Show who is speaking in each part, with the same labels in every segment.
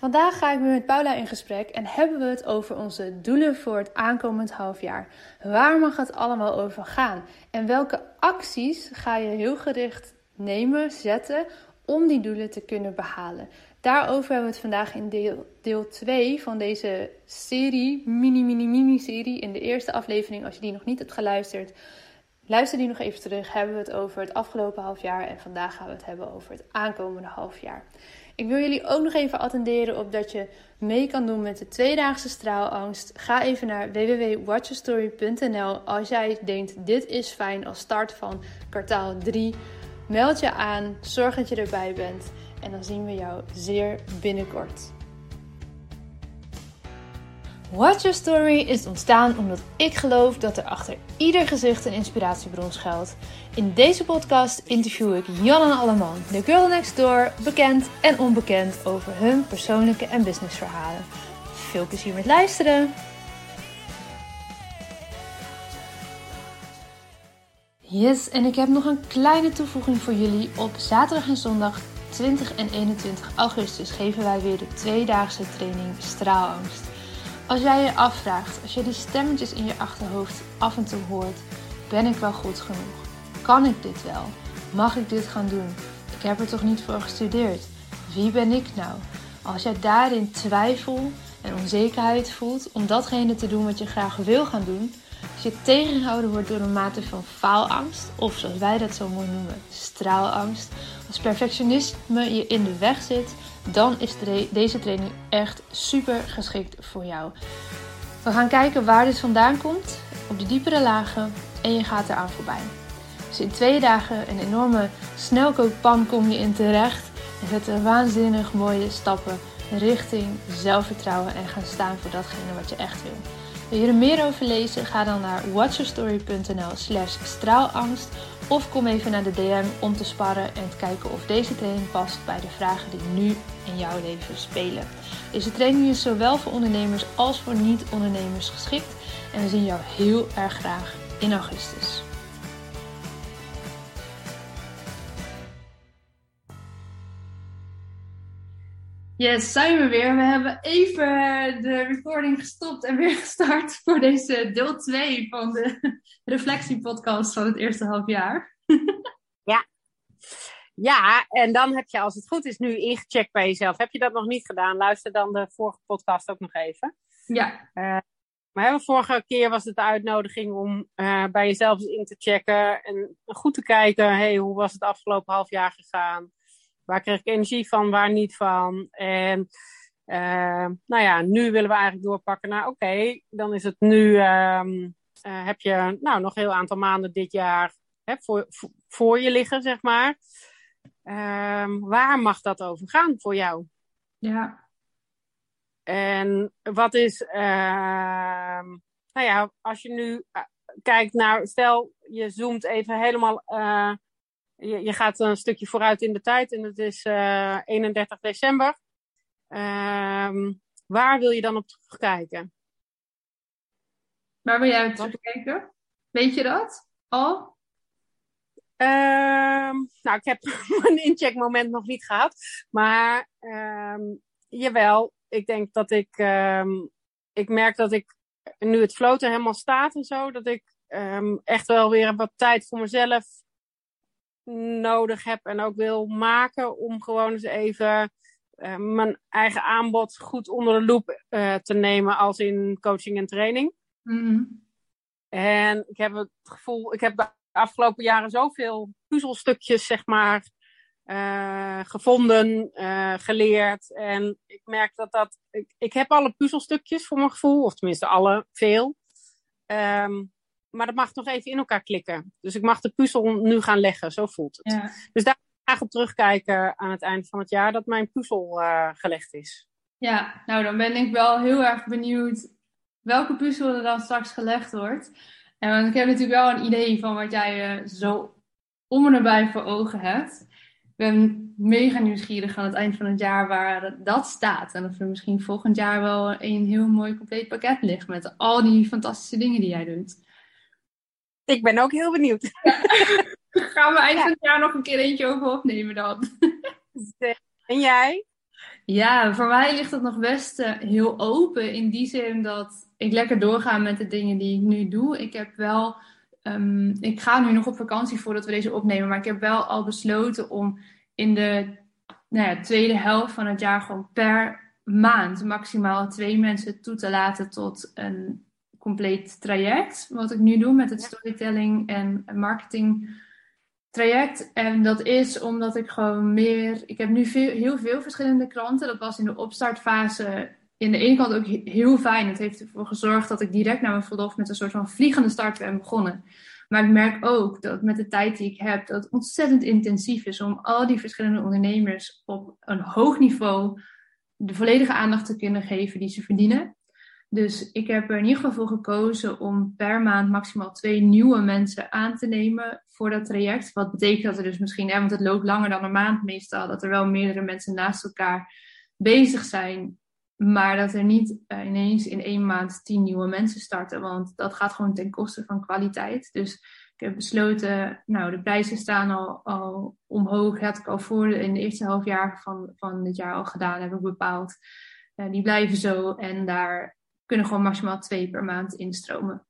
Speaker 1: Vandaag ga ik weer met Paula in gesprek en hebben we het over onze doelen voor het aankomend halfjaar. Waar mag het allemaal over gaan? En welke acties ga je heel gericht nemen, zetten om die doelen te kunnen behalen? Daarover hebben we het vandaag in deel, deel 2 van deze serie, mini, mini, mini-serie. In de eerste aflevering, als je die nog niet hebt geluisterd, luister die nog even terug. Hebben we het over het afgelopen halfjaar en vandaag gaan we het hebben over het aankomende halfjaar. Ik wil jullie ook nog even attenderen op dat je mee kan doen met de tweedaagse straalangst. Ga even naar www.watchyourstory.nl als jij denkt dit is fijn als start van kwartaal 3. Meld je aan, zorg dat je erbij bent en dan zien we jou zeer binnenkort. Watch Your Story is ontstaan omdat ik geloof dat er achter ieder gezicht een inspiratiebron schuilt. In deze podcast interview ik Jan en Alleman, de girl next door, bekend en onbekend over hun persoonlijke en businessverhalen. Veel plezier met luisteren! Yes, en ik heb nog een kleine toevoeging voor jullie. Op zaterdag en zondag 20 en 21 augustus geven wij weer de tweedaagse training Straalangst. Als jij je afvraagt, als je die stemmetjes in je achterhoofd af en toe hoort, ben ik wel goed genoeg? Kan ik dit wel? Mag ik dit gaan doen? Ik heb er toch niet voor gestudeerd? Wie ben ik nou? Als jij daarin twijfel en onzekerheid voelt om datgene te doen wat je graag wil gaan doen, als je tegengehouden wordt door een mate van faalangst, of zoals wij dat zo mooi noemen, straalangst, als perfectionisme je in de weg zit, dan is deze training echt super geschikt voor jou. We gaan kijken waar dit vandaan komt, op de diepere lagen en je gaat eraan voorbij. Dus in twee dagen een enorme snelkookpan kom je in terecht en zet waanzinnig mooie stappen richting zelfvertrouwen en gaan staan voor datgene wat je echt wil. Wil je er meer over lezen? Ga dan naar watchyourstory.nl slash straalangst of kom even naar de DM om te sparren en te kijken of deze training past bij de vragen die nu in jouw leven spelen. Deze training is zowel voor ondernemers als voor niet-ondernemers geschikt en we zien jou heel erg graag in augustus. Yes, zijn we weer. We hebben even de recording gestopt en weer gestart voor deze deel 2 van de reflectiepodcast van het eerste half jaar.
Speaker 2: ja. Ja, en dan heb je als het goed is nu ingecheckt bij jezelf. Heb je dat nog niet gedaan? Luister dan de vorige podcast ook nog even.
Speaker 1: Ja.
Speaker 2: Uh, maar de vorige keer was het de uitnodiging om uh, bij jezelf in te checken en goed te kijken. Hey, hoe was het afgelopen half jaar gegaan? Waar kreeg ik energie van, waar niet van? En uh, nou ja, nu willen we eigenlijk doorpakken naar oké, dan is het nu, um, uh, heb je nou, nog een heel aantal maanden dit jaar hè, voor, voor je liggen, zeg maar. Um, waar mag dat over gaan voor jou?
Speaker 1: Ja.
Speaker 2: En wat is, uh, nou ja, als je nu uh, kijkt naar, stel je zoomt even helemaal je, je, gaat een stukje vooruit in de tijd en het is uh, 31 december. Um, waar wil je dan op terugkijken?
Speaker 1: Waar wil jij op terugkijken? Weet je dat al?
Speaker 2: Um, nou, ik heb mijn incheckmoment nog niet gehad. Maar um, jawel, ik denk dat ik... ik merk dat ik, nu het floten helemaal staat en zo, dat ik echt wel weer wat tijd voor mezelf nodig heb en ook wil maken om gewoon eens even uh, mijn eigen aanbod goed onder de loep uh, te nemen als in coaching en training.
Speaker 1: Mm-hmm.
Speaker 2: En ik heb het gevoel, ik heb de afgelopen jaren zoveel puzzelstukjes, zeg maar, uh, gevonden, geleerd. En ik merk dat dat, ik, ik heb alle puzzelstukjes voor mijn gevoel, of tenminste alle, veel. Um, maar dat mag nog even in elkaar klikken. Dus ik mag de puzzel nu gaan leggen, zo voelt het.
Speaker 1: Ja.
Speaker 2: Dus daar ga ik op terugkijken aan het eind van het jaar dat mijn puzzel uh, gelegd is.
Speaker 1: Ja, nou dan ben ik wel heel erg benieuwd welke puzzel er dan straks gelegd wordt. En want ik heb natuurlijk wel een idee van wat jij uh, zo om en nabij voor ogen hebt. Ik ben mega nieuwsgierig aan het eind van het jaar waar dat staat. En of er misschien volgend jaar wel een heel mooi compleet pakket ligt met al die fantastische dingen die jij doet.
Speaker 2: Ik ben ook heel benieuwd.
Speaker 1: Ja. Gaan we eind van het jaar nog een keer eentje over opnemen dan?
Speaker 2: En jij?
Speaker 1: Ja, voor mij ligt het nog best eh, heel open in die zin dat ik lekker doorga met de dingen die ik nu doe. Ik heb wel, ehm, ik ga nu nog op vakantie voordat we deze opnemen, maar ik heb wel al besloten om in de nou ja, tweede helft van het jaar gewoon per maand maximaal twee mensen toe te laten tot een compleet traject. Wat ik nu doe met het storytelling en marketing traject. En dat is omdat ik gewoon meer. Ik heb nu veel, heel veel verschillende klanten. Dat was in de opstartfase. In de ene kant ook heel fijn. Het heeft ervoor gezorgd dat ik direct naar mijn verlof met een soort van vliegende start ben begonnen. Maar ik merk ook dat met de tijd die ik heb, dat het ontzettend intensief is om al die verschillende ondernemers op een hoog niveau de volledige aandacht te kunnen geven die ze verdienen. Dus ik heb er in ieder geval voor gekozen om per maand maximaal twee nieuwe mensen aan te nemen voor dat traject. Wat betekent dat er dus misschien, hè, want het loopt langer dan een maand meestal, dat er wel meerdere mensen naast elkaar bezig zijn. Maar dat er niet uh, ineens in één maand tien nieuwe mensen starten. Want dat gaat gewoon ten koste van kwaliteit. Dus ik heb besloten, nou, de prijzen staan al, al omhoog. Dat had ik al voor in de eerste half jaar van, van dit jaar al gedaan, heb ik bepaald. Uh, die blijven zo. En daar kunnen gewoon maximaal twee per maand instromen.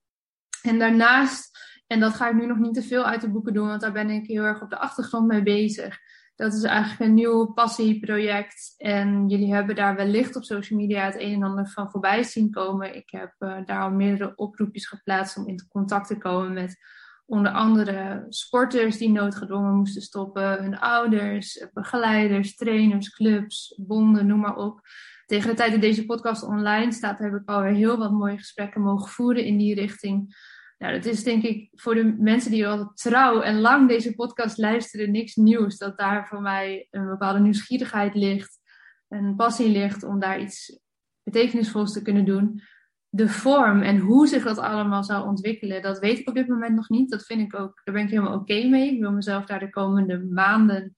Speaker 1: En daarnaast, en dat ga ik nu nog niet te veel uit de boeken doen, want daar ben ik heel erg op de achtergrond mee bezig. Dat is eigenlijk een nieuw passieproject. En jullie hebben daar wellicht op social media het een en ander van voorbij zien komen. Ik heb uh, daar al meerdere oproepjes geplaatst om in contact te komen met onder andere sporters die noodgedwongen moesten stoppen, hun ouders, begeleiders, trainers, clubs, bonden, noem maar op tegen de tijd dat deze podcast online staat, heb ik alweer heel wat mooie gesprekken mogen voeren in die richting. Nou, dat is denk ik voor de mensen die al trouw en lang deze podcast luisteren niks nieuws. Dat daar voor mij een bepaalde nieuwsgierigheid ligt, een passie ligt om daar iets betekenisvols te kunnen doen. De vorm en hoe zich dat allemaal zou ontwikkelen, dat weet ik op dit moment nog niet. Dat vind ik ook, daar ben ik helemaal oké mee. Ik wil mezelf daar de komende maanden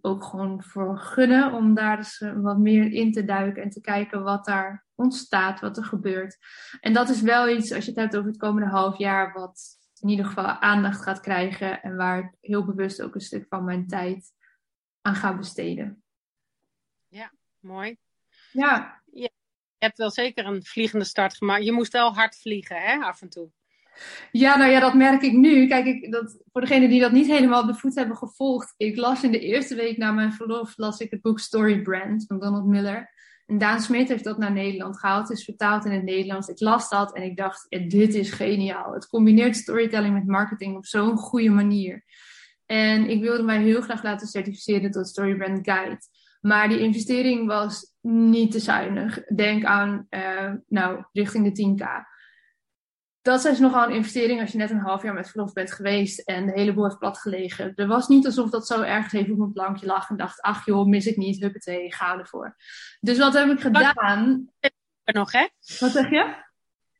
Speaker 1: ook gewoon voor gunnen om daar dus eh, wat meer in te duiken en te kijken wat daar ontstaat, wat er gebeurt. En dat is wel iets, als je het hebt over het komende half jaar, wat in ieder geval aandacht gaat krijgen en waar ik heel bewust ook een stuk van mijn tijd aan ga besteden.
Speaker 2: Ja, mooi.
Speaker 1: Ja.
Speaker 2: Hebt wel zeker een vliegende start gemaakt. Je moest wel hard vliegen, hè, af en toe.
Speaker 1: Ja, nou ja, dat merk ik nu. Kijk, ik, dat, voor degenen die dat niet helemaal op de voet hebben gevolgd. Ik las in de eerste week na mijn verlof las ik het boek Story Brand van Donald Miller. En Daan Smit heeft dat naar Nederland gehaald. Het is vertaald in het Nederlands. Ik las dat en ik dacht, dit is geniaal. Het combineert storytelling met marketing op zo'n goede manier. En ik wilde mij heel graag laten certificeren tot Story Brand Guide. Maar die investering was niet te zuinig. Denk aan, uh, nou, richting de 10k dat is nogal een investering als je net een half jaar met verlof bent geweest en de hele boel heeft platgelegen. Er was niet alsof dat zo ergens even op een plankje lag en dacht, ach joh, mis ik niet, huppatee, ga ervoor. Dus wat heb ik gedaan?
Speaker 2: Nog, hè?
Speaker 1: Wat zeg je?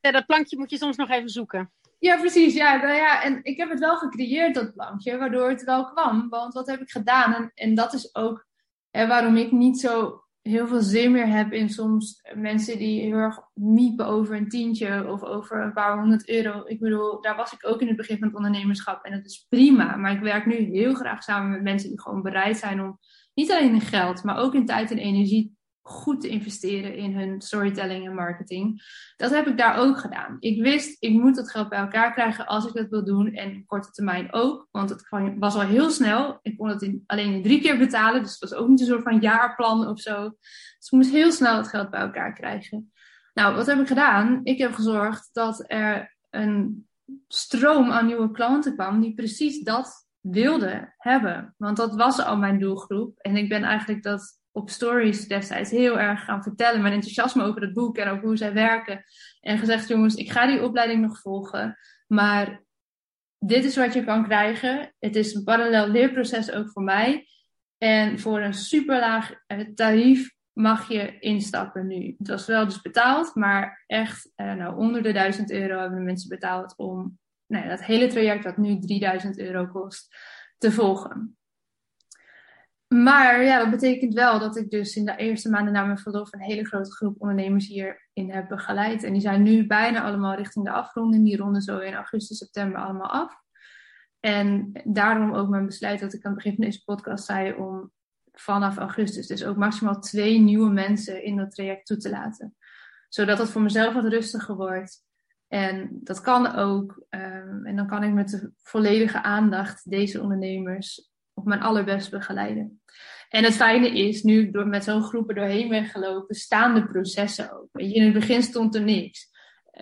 Speaker 2: Ja, dat plankje moet je soms nog even zoeken.
Speaker 1: Ja, precies. Ja, nou ja, en ik heb het wel gecreëerd, dat plankje, waardoor het wel kwam. Want wat heb ik gedaan? En, en dat is ook hè, waarom ik niet zo heel veel zin meer heb in soms mensen die heel erg miepen over een tientje of over een paar honderd euro. Ik bedoel, daar was ik ook in het begin van het ondernemerschap en dat is prima. Maar ik werk nu heel graag samen met mensen die gewoon bereid zijn om niet alleen in geld, maar ook in tijd en energie goed te investeren in hun storytelling en marketing. Dat heb ik daar ook gedaan. Ik wist, ik moet dat geld bij elkaar krijgen als ik dat wil doen. En korte termijn ook, want het was al heel snel. Ik kon het in, alleen in drie keer betalen, dus het was ook niet een soort van jaarplan of zo. Dus ik moest heel snel het geld bij elkaar krijgen. Nou, wat heb ik gedaan? Ik heb gezorgd dat er een stroom aan nieuwe klanten kwam die precies dat wilden hebben. Want dat was al mijn doelgroep. En ik ben eigenlijk dat op stories destijds heel erg gaan vertellen. Mijn enthousiasme over het boek en over hoe zij werken. En gezegd, jongens, ik ga die opleiding nog volgen. Maar dit is wat je kan krijgen. Het is een parallel leerproces ook voor mij. En voor een superlaag eh, tarief mag je instappen nu. Het was wel dus betaald, maar echt eh, nou, onder de 1000 euro hebben de mensen betaald om nou dat hele traject, wat nu 3000 euro kost, te volgen. Maar ja, dat betekent wel dat ik dus in de eerste maanden na mijn verlof een hele grote groep ondernemers hierin heb begeleid. En die zijn nu bijna allemaal richting de afronding. Die ronden zo in augustus, september allemaal af. En daarom ook mijn besluit dat ik aan het begin van deze podcast zei om vanaf augustus. Dus ook maximaal twee nieuwe mensen in dat traject toe te laten. Zodat het voor mezelf wat rustiger wordt. En dat kan ook. Um, en dan kan ik met de volledige aandacht deze ondernemers op mijn allerbest begeleiden. En het fijne is, nu ik door, met zo'n groep er doorheen ben gelopen, staan de processen ook. Je, in het begin stond er niks.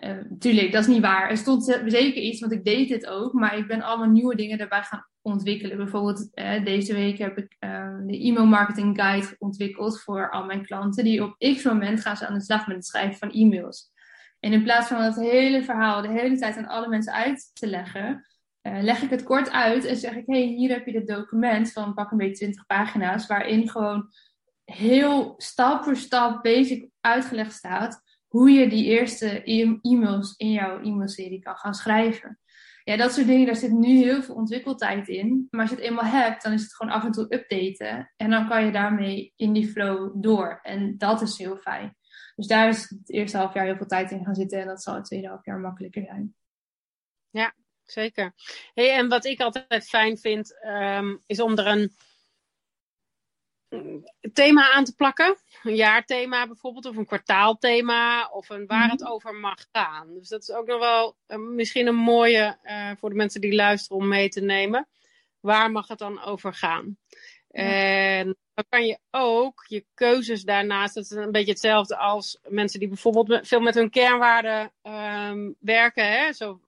Speaker 1: Uh, tuurlijk, dat is niet waar. Er stond zeker iets, want ik deed dit ook. Maar ik ben allemaal nieuwe dingen daarbij gaan ontwikkelen. Bijvoorbeeld uh, deze week heb ik uh, de e-mail marketing guide ontwikkeld voor al mijn klanten. Die op x moment gaan ze aan de slag met het schrijven van e-mails. En in plaats van het hele verhaal de hele tijd aan alle mensen uit te leggen, uh, leg ik het kort uit en zeg ik: hey, hier heb je dit document van pak een beetje 20 pagina's, waarin gewoon heel stap voor stap basic uitgelegd staat hoe je die eerste e-, e-mails in jouw e-mailserie kan gaan schrijven. Ja, dat soort dingen, daar zit nu heel veel ontwikkeltijd in. Maar als je het eenmaal hebt, dan is het gewoon af en toe updaten. En dan kan je daarmee in die flow door. En dat is heel fijn. Dus daar is het eerste half jaar heel veel tijd in gaan zitten. En dat zal het tweede half jaar makkelijker zijn.
Speaker 2: Ja, zeker. Hey, en wat ik altijd fijn vind, um, is om er een thema aan te plakken. Een jaarthema bijvoorbeeld, of een kwartaalthema, of een waar het mhm. over mag gaan. Dus dat is ook nog wel uh, misschien een mooie uh, voor de mensen die luisteren om mee te nemen. Waar mag het dan over gaan? Ja. En dan kan je ook je keuzes daarnaast, dat is een beetje hetzelfde als mensen die bijvoorbeeld veel met hun kernwaarden um, werken. Hè? Zo,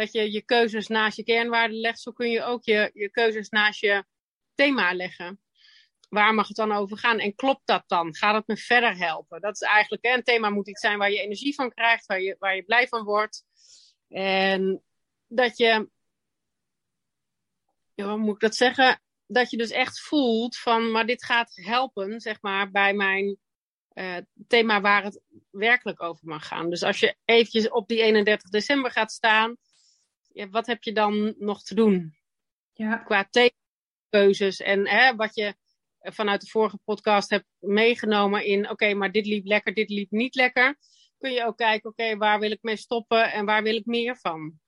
Speaker 2: dat je je keuzes naast je kernwaarden legt, zo kun je ook je, je keuzes naast je thema leggen waar mag het dan over gaan? En klopt dat dan? Gaat het me verder helpen? Dat is eigenlijk, een thema moet iets zijn waar je energie van krijgt, waar je, waar je blij van wordt. En dat je, hoe moet ik dat zeggen? Dat je dus echt voelt van, maar dit gaat helpen, zeg maar, bij mijn uh, thema waar het werkelijk over mag gaan. Dus als je eventjes op die 31 december gaat staan, ja, wat heb je dan nog te doen? Ja. Qua themakeuzes en hè, wat je vanuit de vorige podcast heb meegenomen in, oké, maar dit liep lekker, dit liep niet lekker, kun je ook kijken, oké, waar wil ik mee stoppen en waar wil ik meer van?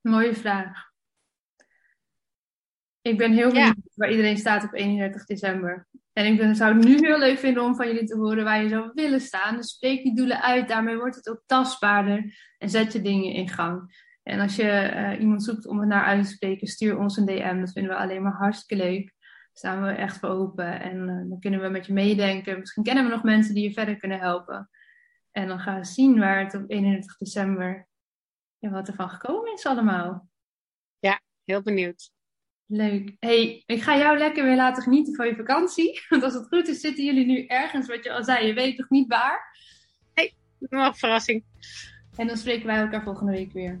Speaker 1: Mooie vraag. Ik ben heel benieuwd ja. waar iedereen staat op 31 december. En ik ben, zou het nu heel leuk vinden om van jullie te horen waar je zou willen staan. Dus spreek die doelen uit, daarmee wordt het ook tastbaarder en zet je dingen in gang. En als je uh, iemand zoekt om het naar uit te spreken, stuur ons een DM. Dat vinden we alleen maar hartstikke leuk staan we echt voor open. En uh, dan kunnen we met je meedenken. Misschien kennen we nog mensen die je verder kunnen helpen. En dan gaan we zien waar het op 31 december, ja, wat er van gekomen is allemaal.
Speaker 2: Ja, heel benieuwd.
Speaker 1: Leuk. hey, ik ga jou lekker weer laten genieten van je vakantie. Want als het goed is, zitten jullie nu ergens, wat je al zei, je weet toch niet waar?
Speaker 2: hey, nog verrassing.
Speaker 1: En dan spreken wij elkaar volgende week weer.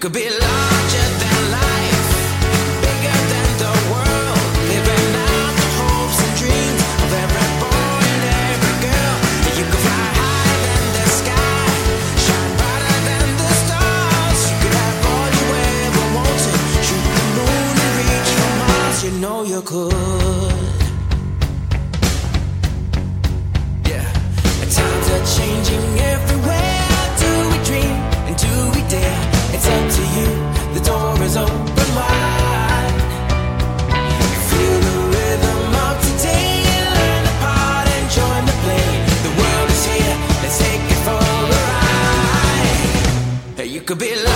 Speaker 1: Could be larger could
Speaker 3: be.